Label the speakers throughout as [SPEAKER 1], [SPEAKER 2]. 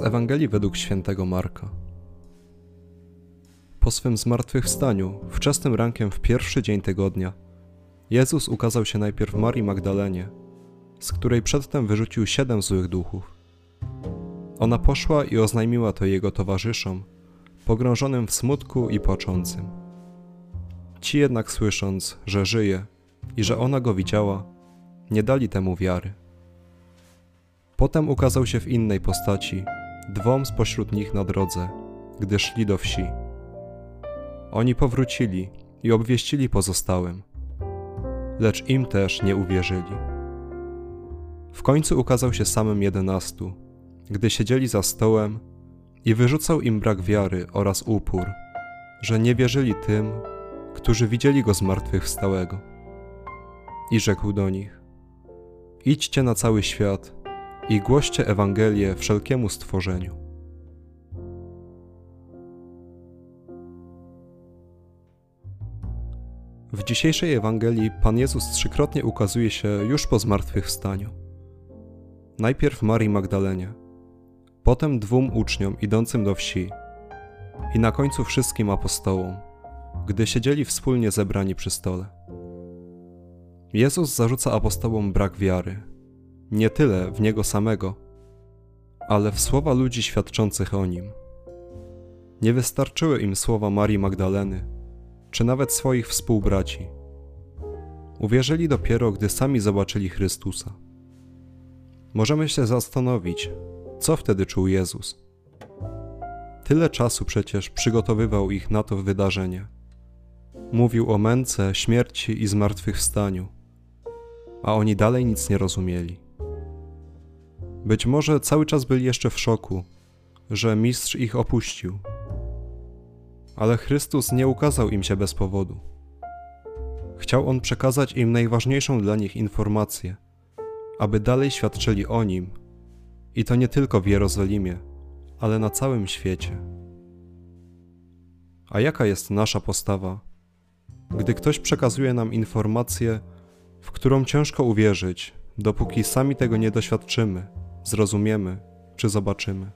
[SPEAKER 1] Ewangelii według świętego Marka. Po swym zmartwychwstaniu, wczesnym rankiem w pierwszy dzień tygodnia, Jezus ukazał się najpierw Marii Magdalenie, z której przedtem wyrzucił siedem złych duchów. Ona poszła i oznajmiła to jego towarzyszom, pogrążonym w smutku i płaczącym. Ci jednak słysząc, że żyje i że ona go widziała, nie dali temu wiary. Potem ukazał się w innej postaci, dwom spośród nich na drodze, gdy szli do wsi. Oni powrócili i obwieścili pozostałym, lecz im też nie uwierzyli. W końcu ukazał się samym jedenastu, gdy siedzieli za stołem i wyrzucał im brak wiary oraz upór, że nie wierzyli tym, którzy widzieli go zmartwychwstałego. I rzekł do nich: Idźcie na cały świat i głoście Ewangelię wszelkiemu stworzeniu. W dzisiejszej Ewangelii Pan Jezus trzykrotnie ukazuje się już po zmartwychwstaniu. Najpierw Marii Magdalenie, potem dwóm uczniom idącym do wsi i na końcu wszystkim apostołom, gdy siedzieli wspólnie zebrani przy stole. Jezus zarzuca apostołom brak wiary – nie tyle w niego samego, ale w słowa ludzi świadczących o nim. Nie wystarczyły im słowa Marii Magdaleny, czy nawet swoich współbraci. Uwierzyli dopiero, gdy sami zobaczyli Chrystusa. Możemy się zastanowić, co wtedy czuł Jezus. Tyle czasu przecież przygotowywał ich na to wydarzenie. Mówił o męce, śmierci i zmartwychwstaniu, a oni dalej nic nie rozumieli. Być może cały czas byli jeszcze w szoku, że mistrz ich opuścił. Ale Chrystus nie ukazał im się bez powodu. Chciał on przekazać im najważniejszą dla nich informację, aby dalej świadczyli o nim, i to nie tylko w Jerozolimie, ale na całym świecie. A jaka jest nasza postawa, gdy ktoś przekazuje nam informację, w którą ciężko uwierzyć, dopóki sami tego nie doświadczymy? Zrozumiemy czy zobaczymy.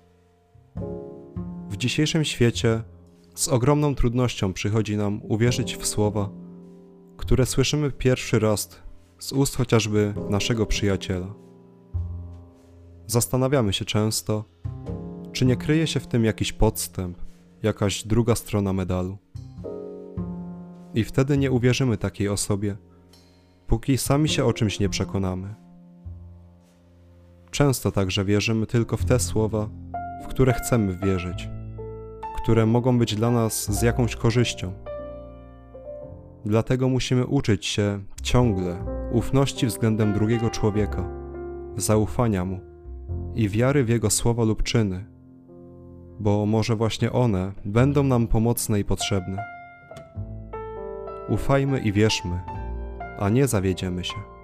[SPEAKER 1] W dzisiejszym świecie z ogromną trudnością przychodzi nam uwierzyć w słowa, które słyszymy pierwszy raz z ust chociażby naszego przyjaciela. Zastanawiamy się często, czy nie kryje się w tym jakiś podstęp, jakaś druga strona medalu. I wtedy nie uwierzymy takiej osobie, póki sami się o czymś nie przekonamy. Często także wierzymy tylko w te słowa, w które chcemy wierzyć, które mogą być dla nas z jakąś korzyścią. Dlatego musimy uczyć się ciągle ufności względem drugiego człowieka, zaufania mu i wiary w jego słowa lub czyny, bo może właśnie one będą nam pomocne i potrzebne. Ufajmy i wierzmy, a nie zawiedziemy się.